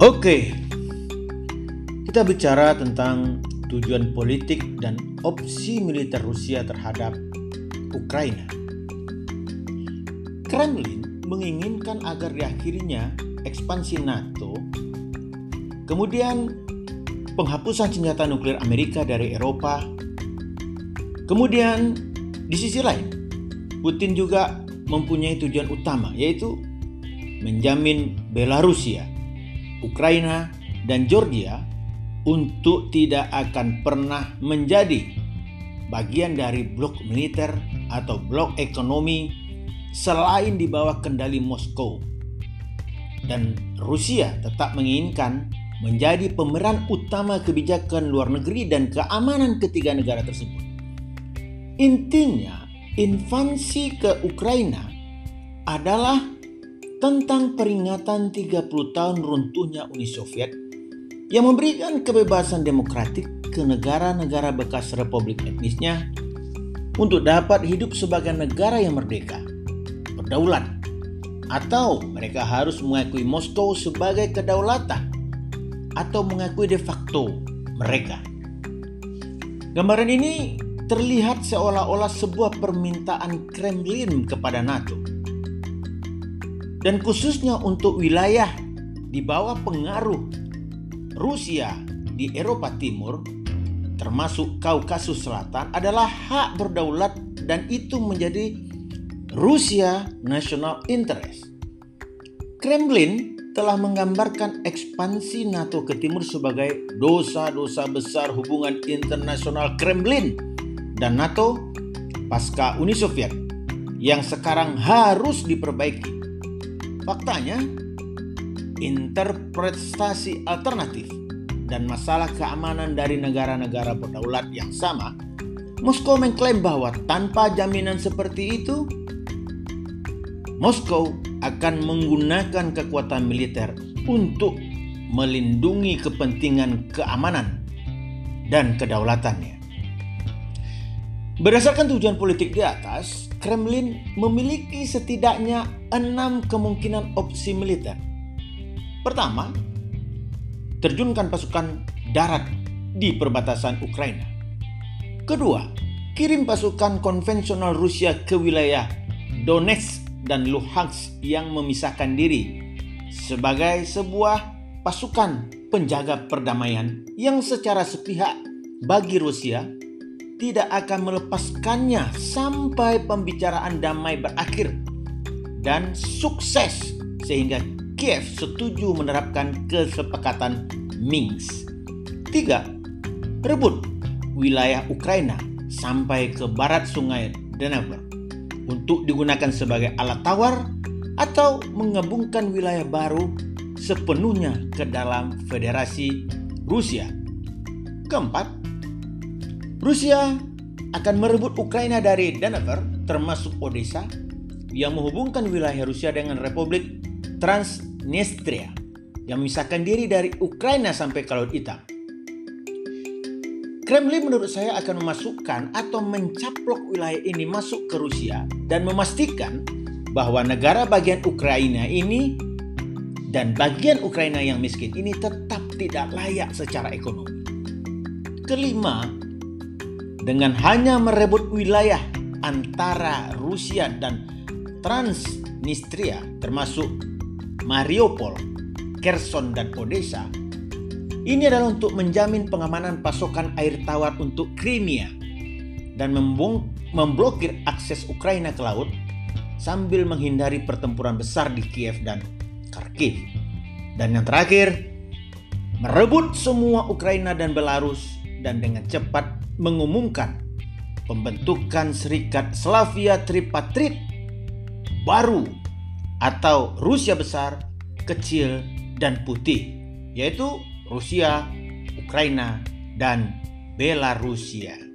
Oke, kita bicara tentang tujuan politik dan opsi militer Rusia terhadap Ukraina. Kremlin menginginkan agar diakhirinya ekspansi NATO, kemudian penghapusan senjata nuklir Amerika dari Eropa, kemudian di sisi lain, Putin juga mempunyai tujuan utama yaitu menjamin Belarusia, Ukraina, dan Georgia untuk tidak akan pernah menjadi bagian dari blok militer atau blok ekonomi selain di bawah kendali Moskow. Dan Rusia tetap menginginkan menjadi pemeran utama kebijakan luar negeri dan keamanan ketiga negara tersebut. Intinya, invasi ke Ukraina adalah tentang peringatan 30 tahun runtuhnya Uni Soviet yang memberikan kebebasan demokratik ke negara-negara bekas republik etnisnya untuk dapat hidup sebagai negara yang merdeka, berdaulat, atau mereka harus mengakui Moskow sebagai kedaulatan atau mengakui de facto mereka. Gambaran ini terlihat seolah-olah sebuah permintaan Kremlin kepada NATO. Dan khususnya untuk wilayah di bawah pengaruh Rusia di Eropa Timur, termasuk Kaukasus Selatan, adalah hak berdaulat dan itu menjadi Rusia National Interest. Kremlin telah menggambarkan ekspansi NATO ke timur sebagai dosa-dosa besar hubungan internasional Kremlin dan NATO pasca Uni Soviet yang sekarang harus diperbaiki. Faktanya, interpretasi alternatif dan masalah keamanan dari negara-negara berdaulat yang sama, Moskow mengklaim bahwa tanpa jaminan seperti itu, Moskow akan menggunakan kekuatan militer untuk melindungi kepentingan keamanan dan kedaulatannya. Berdasarkan tujuan politik di atas, Kremlin memiliki setidaknya enam kemungkinan opsi militer. Pertama, terjunkan pasukan darat di perbatasan Ukraina. Kedua, kirim pasukan konvensional Rusia ke wilayah Donetsk dan Luhansk yang memisahkan diri sebagai sebuah pasukan penjaga perdamaian yang secara sepihak bagi Rusia tidak akan melepaskannya sampai pembicaraan damai berakhir dan sukses sehingga Kiev setuju menerapkan kesepakatan Minsk. Tiga, rebut wilayah Ukraina sampai ke barat sungai Dnieper untuk digunakan sebagai alat tawar atau menggabungkan wilayah baru sepenuhnya ke dalam Federasi Rusia. Keempat, Rusia akan merebut Ukraina dari Dnieper termasuk Odessa yang menghubungkan wilayah Rusia dengan Republik Transnistria yang memisahkan diri dari Ukraina sampai ke Laut Hitam. Kremlin menurut saya akan memasukkan atau mencaplok wilayah ini masuk ke Rusia dan memastikan bahwa negara bagian Ukraina ini dan bagian Ukraina yang miskin ini tetap tidak layak secara ekonomi. Kelima, dengan hanya merebut wilayah antara Rusia dan Transnistria termasuk Mariupol, Kherson dan Odessa. Ini adalah untuk menjamin pengamanan pasokan air tawar untuk Crimea dan memblokir akses Ukraina ke laut sambil menghindari pertempuran besar di Kiev dan Kharkiv. Dan yang terakhir, merebut semua Ukraina dan Belarus dan dengan cepat mengumumkan pembentukan Serikat Slavia Tripatrit baru atau Rusia besar, kecil, dan putih, yaitu Rusia, Ukraina, dan Belarusia.